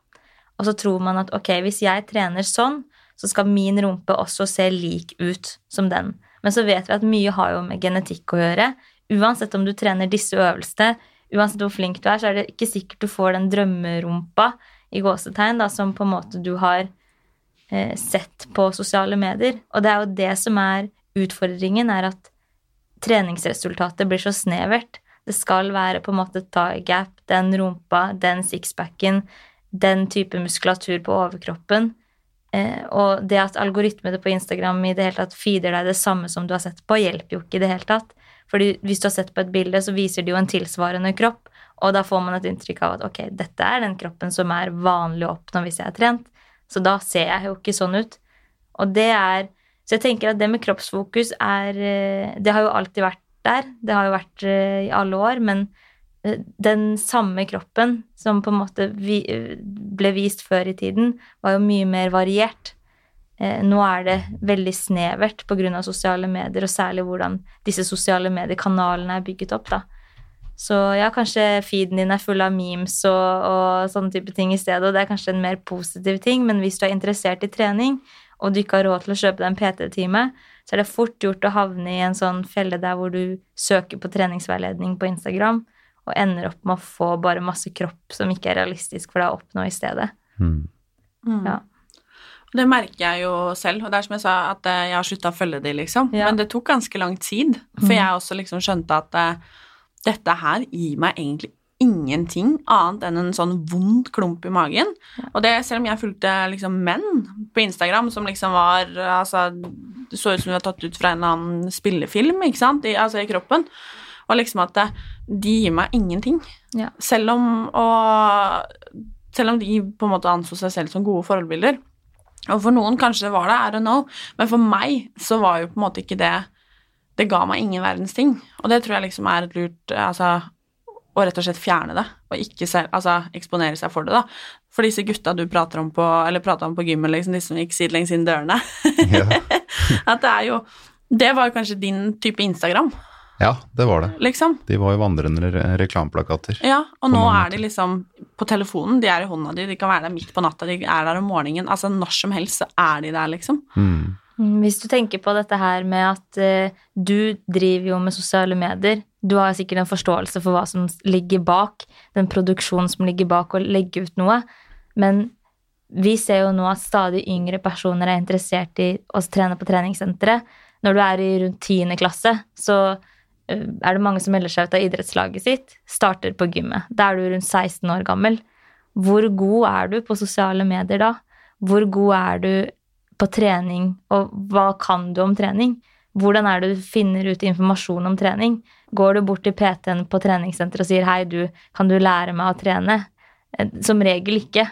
[SPEAKER 3] Og så tror man at ok, hvis jeg trener sånn, så skal min rumpe også se lik ut som den. Men så vet vi at mye har jo med genetikk å gjøre. Uansett om du trener disse øvelsene, uansett hvor flink du er, så er det ikke sikkert du får den drømmerumpa i gåsetegn da, som på en måte du har eh, sett på sosiale medier. Og det er jo det som er utfordringen, er at treningsresultatet blir så snevert. Det skal være på en måte thigh gap, den rumpa, den sixpacken, den type muskulatur på overkroppen. Eh, og det at algoritmene på Instagram i det hele tatt feeder deg det samme som du har sett på, hjelper jo ikke i det hele tatt. Fordi hvis du har sett på et bilde, så viser det jo en tilsvarende kropp, og da får man et inntrykk av at ok, dette er den kroppen som er vanlig å oppnå hvis jeg er trent. Så da ser jeg jo ikke sånn ut. Og det er Så jeg tenker at det med kroppsfokus er eh, Det har jo alltid vært der. Det har jo vært eh, i alle år, men eh, den samme kroppen som på en måte ble vist før i tiden, var jo mye mer variert. Eh, Nå er det veldig snevert pga. sosiale medier, og særlig hvordan disse sosiale mediekanalene er bygget opp. da. Så ja, kanskje feeden din er full av memes og, og sånne type ting i stedet, og det er kanskje en mer positiv ting, men hvis du er interessert i trening, og du ikke har råd til å kjøpe deg en PT-time, så er det fort gjort å havne i en sånn felle der hvor du søker på treningsveiledning på Instagram og ender opp med å få bare masse kropp som ikke er realistisk for deg å oppnå i stedet.
[SPEAKER 2] Mm.
[SPEAKER 1] Mm.
[SPEAKER 3] Ja.
[SPEAKER 1] Det merker jeg jo selv, og det er som jeg sa, at eh, jeg har slutta å følge de, liksom.
[SPEAKER 3] Ja.
[SPEAKER 1] Men det tok ganske lang tid, for
[SPEAKER 3] Mm.
[SPEAKER 1] jeg også liksom skjønte at eh, dette her gir meg egentlig ingenting annet enn en sånn vond klump i magen. Og det selv om jeg fulgte liksom menn på Instagram som liksom var Altså, det så ut som de var tatt ut fra en eller annen spillefilm, ikke sant, I, altså i kroppen. Og liksom at de gir meg ingenting.
[SPEAKER 3] Ja.
[SPEAKER 1] Selv om og Selv om de på en måte anså seg selv som gode forbilder. Og for noen kanskje det var det, I don't know, men for meg så var jo på en måte ikke det Det ga meg ingen verdens ting, og det tror jeg liksom er et lurt altså, å rett og slett fjerne det, og ikke selv, altså, eksponere seg for det, da. For disse gutta du prater om på, eller prata om på gymmen, liksom, de som gikk sidelengs inn dørene,
[SPEAKER 2] Ja. (laughs)
[SPEAKER 1] at det er jo Det var kanskje din type Instagram,
[SPEAKER 2] ja, det var det.
[SPEAKER 1] liksom.
[SPEAKER 2] De var jo vandrende re reklameplakater.
[SPEAKER 1] Ja, og nå er de liksom på telefonen, de er i hånda di, de kan være der midt på natta, de er der om morgenen, altså når som helst så er de der, liksom.
[SPEAKER 2] Mm.
[SPEAKER 3] Mm, Hvis du tenker på dette her med at eh, du driver jo med sosiale medier, du har sikkert en forståelse for hva som ligger bak, den produksjonen som ligger bak å legge ut noe, men vi ser jo nå at stadig yngre personer er interessert i å trene på treningssenteret. Når du er i rundt 10. klasse, så eh, er det mange som melder seg ut av idrettslaget sitt, starter på gymmet. Da er du rundt 16 år gammel. Hvor god er du på sosiale medier da? Hvor god er du på trening, og hva kan du om trening? Hvordan er det du finner ut informasjon om trening? Går du bort til PT-en på treningssenteret og sier 'hei, du, kan du lære meg å trene'? Eh, Som regel ikke.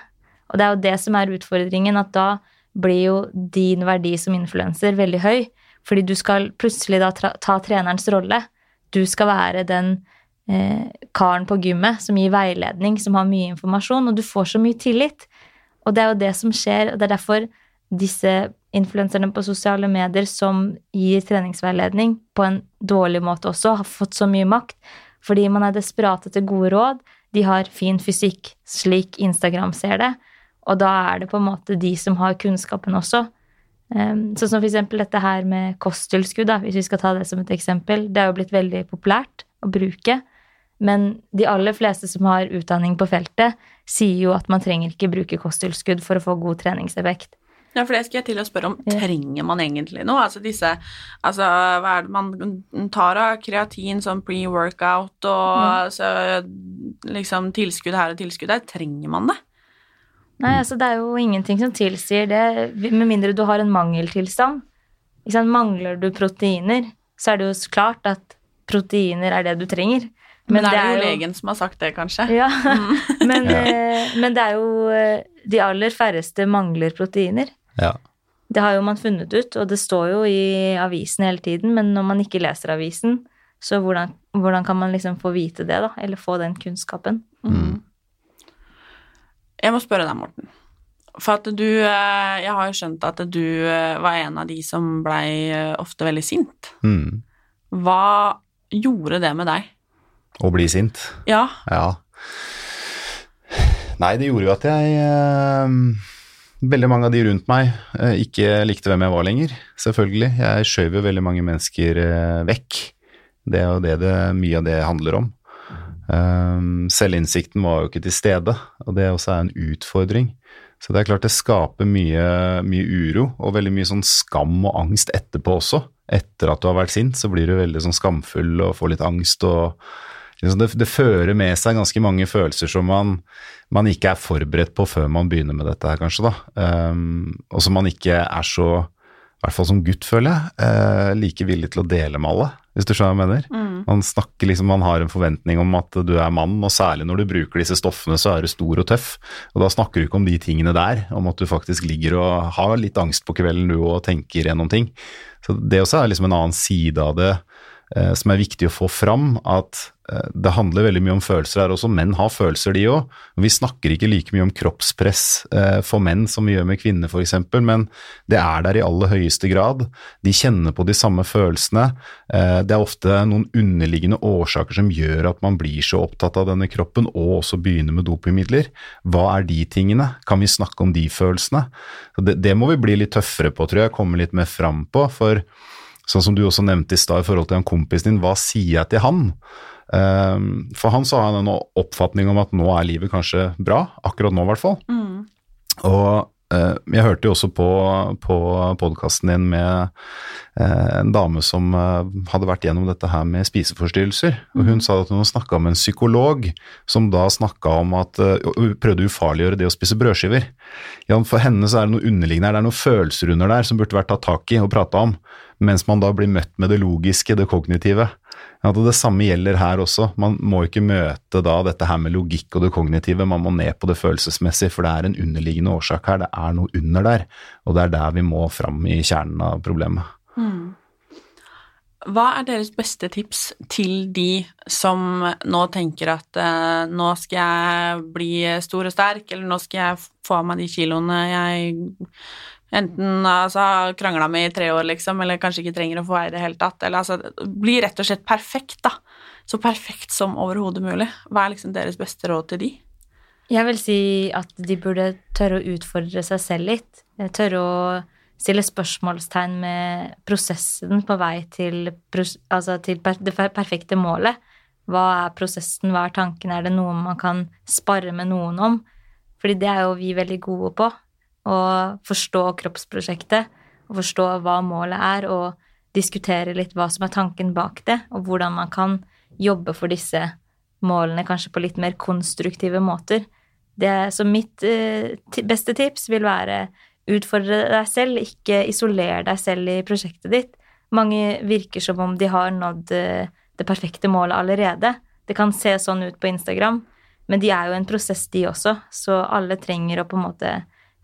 [SPEAKER 3] Og det er jo det som er utfordringen, at da blir jo din verdi som influenser veldig høy. Fordi du skal plutselig da ta trenerens rolle. Du skal være den eh, karen på gymmet som gir veiledning, som har mye informasjon, og du får så mye tillit. Og det er jo det som skjer, og det er derfor disse influenserne på sosiale medier som gir treningsveiledning på en dårlig måte også, har fått så mye makt. Fordi man er desperat etter gode råd. De har fin fysikk, slik Instagram ser det. Og da er det på en måte de som har kunnskapen også. Sånn som eksempel dette her med kosttilskudd, hvis vi skal ta det som et eksempel. Det er jo blitt veldig populært å bruke. Men de aller fleste som har utdanning på feltet, sier jo at man trenger ikke bruke kosttilskudd for å få god treningseffekt.
[SPEAKER 1] Ja, for det skal jeg til å spørre om. Trenger man egentlig noe? Altså disse Altså, hva er det man tar av? Kreatin, sånn pre-workout og så, liksom tilskudd her og tilskudd der. Trenger man det?
[SPEAKER 3] Nei, altså det er jo ingenting som tilsier det, med mindre du har en mangeltilstand. Mangler du proteiner, så er det jo klart at proteiner er det du trenger.
[SPEAKER 1] Men, det er jo legen som har sagt det, kanskje.
[SPEAKER 3] Ja, (laughs) men, ja. men det er jo eh, De aller færreste mangler proteiner.
[SPEAKER 2] Ja.
[SPEAKER 3] Det har jo man funnet ut, og det står jo i avisen hele tiden, men når man ikke leser avisen, så hvordan, hvordan kan man liksom få vite det, da? Eller få den kunnskapen?
[SPEAKER 1] Mm. Jeg må spørre deg, Morten. For at du eh, Jeg har jo skjønt at du eh, var en av de som blei eh, ofte veldig sint.
[SPEAKER 2] Mm.
[SPEAKER 1] Hva gjorde det med deg?
[SPEAKER 2] Å bli sint.
[SPEAKER 1] Ja.
[SPEAKER 2] Ja. Nei, det gjorde jo at jeg eh, Veldig mange av de rundt meg eh, ikke likte hvem jeg var lenger, selvfølgelig. Jeg skjøv jo veldig mange mennesker eh, vekk. Det er jo det, det mye av det handler om. Um, selvinnsikten var jo ikke til stede, og det også er en utfordring. Så det er klart det skaper mye, mye uro og veldig mye sånn skam og angst etterpå også. Etter at du har vært sint, så blir du veldig sånn skamfull og får litt angst og det, det fører med seg ganske mange følelser som man, man ikke er forberedt på før man begynner med dette her, kanskje, da. Um, og som man ikke er så, i hvert fall som gutt, føler jeg, uh, like villig til å dele med alle, hvis du skjønner hva jeg mener.
[SPEAKER 1] Mm.
[SPEAKER 2] Man snakker liksom, man har en forventning om at du er mann, og særlig når du bruker disse stoffene, så er du stor og tøff. Og da snakker du ikke om de tingene der, om at du faktisk ligger og har litt angst på kvelden du og tenker gjennom ting. Så det også er liksom en annen side av det som er viktig å få fram, at eh, det handler veldig mye om følelser her også. Menn har følelser, de òg. Vi snakker ikke like mye om kroppspress eh, for menn som vi gjør med kvinner, f.eks., men det er der i aller høyeste grad. De kjenner på de samme følelsene. Eh, det er ofte noen underliggende årsaker som gjør at man blir så opptatt av denne kroppen, og også begynner med dopingmidler. Hva er de tingene? Kan vi snakke om de følelsene? Det, det må vi bli litt tøffere på, tror jeg, komme litt mer fram på. for Sånn som du også nevnte i stad i forhold til han kompisen din, hva sier jeg til han? Um, for han så har en oppfatning om at nå er livet kanskje bra, akkurat nå i hvert fall.
[SPEAKER 1] Mm.
[SPEAKER 2] Og jeg hørte jo også på, på podkasten din med uh, en dame som uh, hadde vært gjennom dette her med spiseforstyrrelser. Og hun sa at hun snakka med en psykolog som da snakka om at Hun prøvde å ufarliggjøre det å spise brødskiver. Ja, for henne så er det noe underliggende her, det er noen følelser under der som burde vært tatt tak i og prata om mens man da blir møtt med det logiske, det kognitive. At det samme gjelder her også. Man må ikke møte da dette her med logikk og det kognitive, man må ned på det følelsesmessige, for det er en underliggende årsak her. Det er noe under der, og det er der vi må fram i kjernen av problemet.
[SPEAKER 1] Mm. Hva er deres beste tips til de som nå tenker at eh, nå skal jeg bli stor og sterk, eller nå skal jeg få av meg de kiloene jeg enten altså, krangla med i tre år, liksom, eller kanskje ikke trenger å få være i det hele tatt. Eller altså, bli rett og slett perfekt, da. Så perfekt som overhodet mulig. Hva er liksom deres beste råd til de?
[SPEAKER 3] Jeg vil si at de burde tørre å utfordre seg selv litt. Tørre å stille spørsmålstegn med prosessen på vei til, altså til det perfekte målet. Hva er prosessen, hva er tanken, er det noe man kan spare med noen om? Fordi det er jo vi veldig gode på og forstå kroppsprosjektet og forstå hva målet er, og diskutere litt hva som er tanken bak det, og hvordan man kan jobbe for disse målene kanskje på litt mer konstruktive måter. Det, så mitt eh, beste tips vil være utfordre deg selv, ikke isolere deg selv i prosjektet ditt. Mange virker som om de har nådd eh, det perfekte målet allerede. Det kan se sånn ut på Instagram, men de er jo en prosess, de også, så alle trenger å på en måte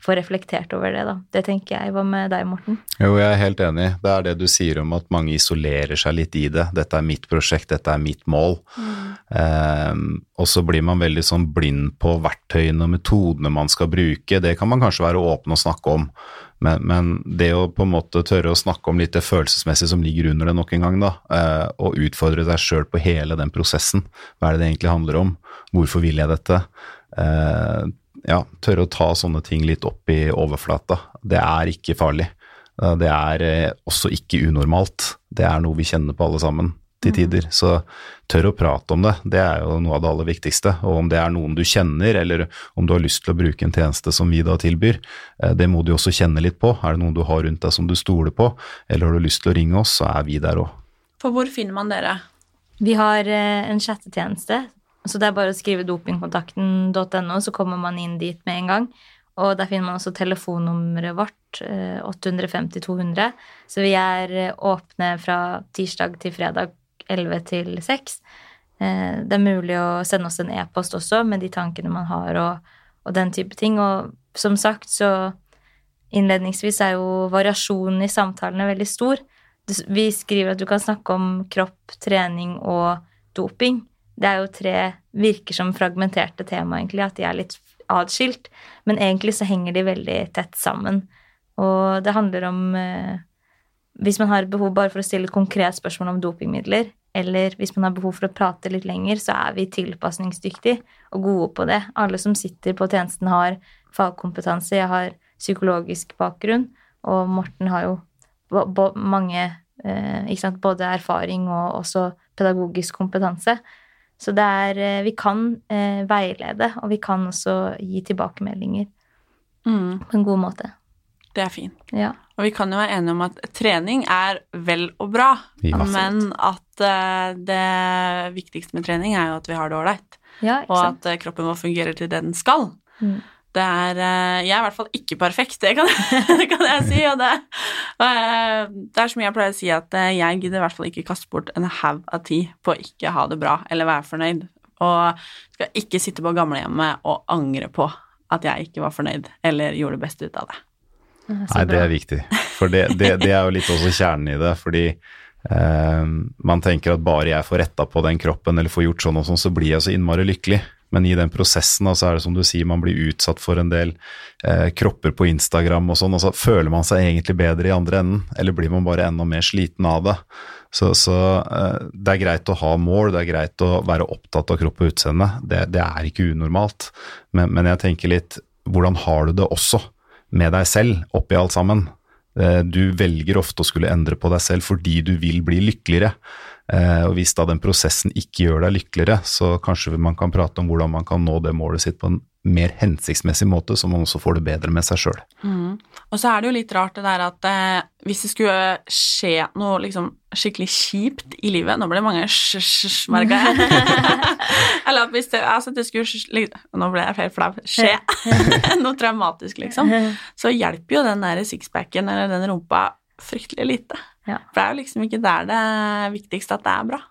[SPEAKER 3] få reflektert over det, da. Det tenker jeg. Hva med deg, Morten?
[SPEAKER 2] Jo, jeg er helt enig. Det er det du sier om at mange isolerer seg litt i det. Dette er mitt prosjekt, dette er mitt mål. Mm. Eh, og så blir man veldig sånn blind på verktøyene og metodene man skal bruke. Det kan man kanskje være åpen og snakke om, men, men, det å på en måte tørre å snakke om litt det følelsesmessige som ligger under det nok en gang, da, eh, og utfordre deg sjøl på hele den prosessen. Hva er det det egentlig handler om? Hvorfor vil jeg dette? Eh, ja, tørre å ta sånne ting litt opp i overflata. Det er ikke farlig. Eh, det er eh, også ikke unormalt. Det er noe vi kjenner på alle sammen til mm. tider. Så tør å prate om det, det er jo noe av det aller viktigste. Og om det er noen du kjenner, eller om du har lyst til å bruke en tjeneste som vi da tilbyr, eh, det må du også kjenne litt på. Er det noen du har rundt deg som du stoler på, eller har du lyst til å ringe oss, så er vi der òg.
[SPEAKER 1] For hvor finner man dere?
[SPEAKER 3] Vi har en chattetjeneste så det er bare å skrive dopingkontakten.no, så kommer man inn dit med en gang. Og der finner man også telefonnummeret vårt, 850 eh, 200. Så vi er eh, åpne fra tirsdag til fredag 11 til 6. Eh, det er mulig å sende oss en e-post også med de tankene man har og, og, den type ting. Og som sagt, så innledningsvis er jo variasjonen i samtalene veldig stor. Vi skriver at du kan snakke om kropp, trening og doping det er jo tre virker som fragmenterte tema, egentlig, at de er litt atskilt. Men egentlig så henger de veldig tett sammen. Og det handler om eh, Hvis man har behov bare for å stille konkret spørsmål om dopingmidler, eller hvis man har behov for å prate litt lenger, så er vi tilpasningsdyktige og gode på det. Alle som sitter på tjenesten, har fagkompetanse. Jeg har psykologisk bakgrunn, og Morten har jo mange eh, Både erfaring og også pedagogisk kompetanse. Så det er eh, Vi kan eh, veilede, og vi kan også gi tilbakemeldinger mm. på en god måte.
[SPEAKER 1] Det er fint.
[SPEAKER 3] Ja.
[SPEAKER 1] Og vi kan jo være enige om at trening er vel og bra, ja, men at uh, det viktigste med trening er jo at vi har det ålreit,
[SPEAKER 3] ja,
[SPEAKER 1] og at uh, kroppen vår fungerer til det den skal.
[SPEAKER 3] Mm.
[SPEAKER 1] Det er Jeg er i hvert fall ikke perfekt, det kan, (laughs) det kan jeg si. Og det, det, er som jeg pleier å si, at jeg gidder i hvert fall ikke kaste bort en haug av tid på å ikke ha det bra eller være fornøyd. Og skal ikke sitte på gamlehjemmet og angre på at jeg ikke var fornøyd eller gjorde det beste ut av det.
[SPEAKER 2] Nei, det er viktig. For det, det, det er jo litt også kjernen i det. fordi eh, man tenker at bare jeg får retta på den kroppen eller får gjort sånn og sånn, så blir jeg så innmari lykkelig. Men i den prosessen altså er det som du sier, man blir utsatt for en del eh, kropper på Instagram og sånn, og så føler man seg egentlig bedre i andre enden, eller blir man bare enda mer sliten av det. Så, så eh, det er greit å ha mål, det er greit å være opptatt av kropp og utseende, det, det er ikke unormalt. Men, men jeg tenker litt, hvordan har du det også med deg selv oppi alt sammen? Eh, du velger ofte å skulle endre på deg selv fordi du vil bli lykkeligere. Eh, og hvis da den prosessen ikke gjør deg lykkeligere, så kanskje man kan prate om hvordan man kan nå det målet sitt på en mer hensiktsmessig måte, så man også får det bedre med seg sjøl.
[SPEAKER 1] Mm. Og så er det jo litt rart det der at eh, hvis det skulle skje noe liksom skikkelig kjipt i livet Nå ble det mange sj-sj, merka jeg. (laughs) Eller at hvis det, altså det skulle Nå ble jeg helt flau. Skje (laughs) noe traumatisk, liksom. Så hjelper jo den der sixpacken eller den rumpa fryktelig lite.
[SPEAKER 3] Ja.
[SPEAKER 1] For det er jo liksom ikke der det er viktigst at det er bra.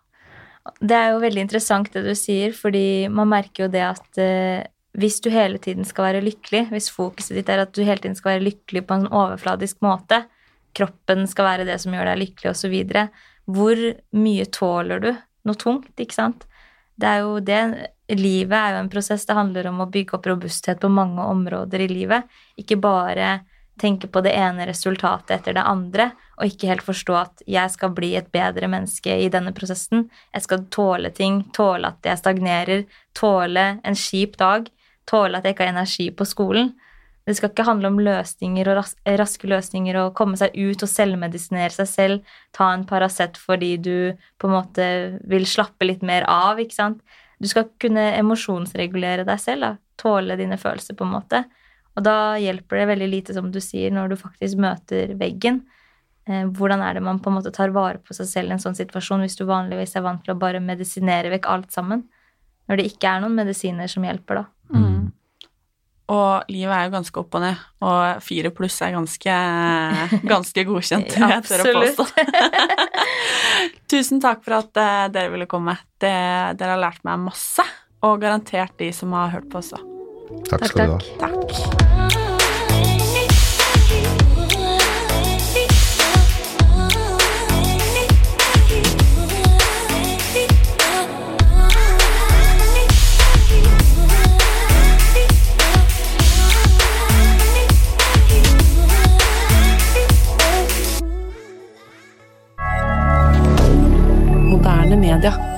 [SPEAKER 3] Det er jo veldig interessant det du sier, fordi man merker jo det at eh, hvis du hele tiden skal være lykkelig, hvis fokuset ditt er at du hele tiden skal være lykkelig på en overfladisk måte, kroppen skal være det som gjør deg lykkelig, osv., hvor mye tåler du noe tungt, ikke sant? Det er jo det Livet er jo en prosess. Det handler om å bygge opp robusthet på mange områder i livet. Ikke bare tenke på det ene resultatet etter det andre, og ikke helt forstå at jeg skal bli et bedre menneske i denne prosessen. Jeg skal tåle ting, tåle at jeg stagnerer, tåle en kjip dag, tåle at jeg ikke har energi på skolen. Det skal ikke handle om løsninger og ras raske løsninger og komme seg ut og selvmedisinere seg selv, ta en Paracet fordi du på en måte vil slappe litt mer av, ikke sant. Du skal kunne emosjonsregulere deg selv, da. tåle dine følelser, på en måte. Og da hjelper det veldig lite, som du sier, når du faktisk møter veggen. Eh, hvordan er det man på en måte tar vare på seg selv i en sånn situasjon, hvis du vanligvis er vant til å bare medisinere vekk alt sammen? Når det ikke er noen medisiner som hjelper, da.
[SPEAKER 1] Mm. Og livet er jo ganske opp og ned, og fire pluss er ganske, (laughs) ganske godkjent, vil jeg tør å påstå. (laughs) Tusen takk for at uh, dere ville komme. Det, dere har lært meg masse, og garantert de som har hørt på også.
[SPEAKER 2] Takk skal du ha.
[SPEAKER 1] Takk.
[SPEAKER 4] Media.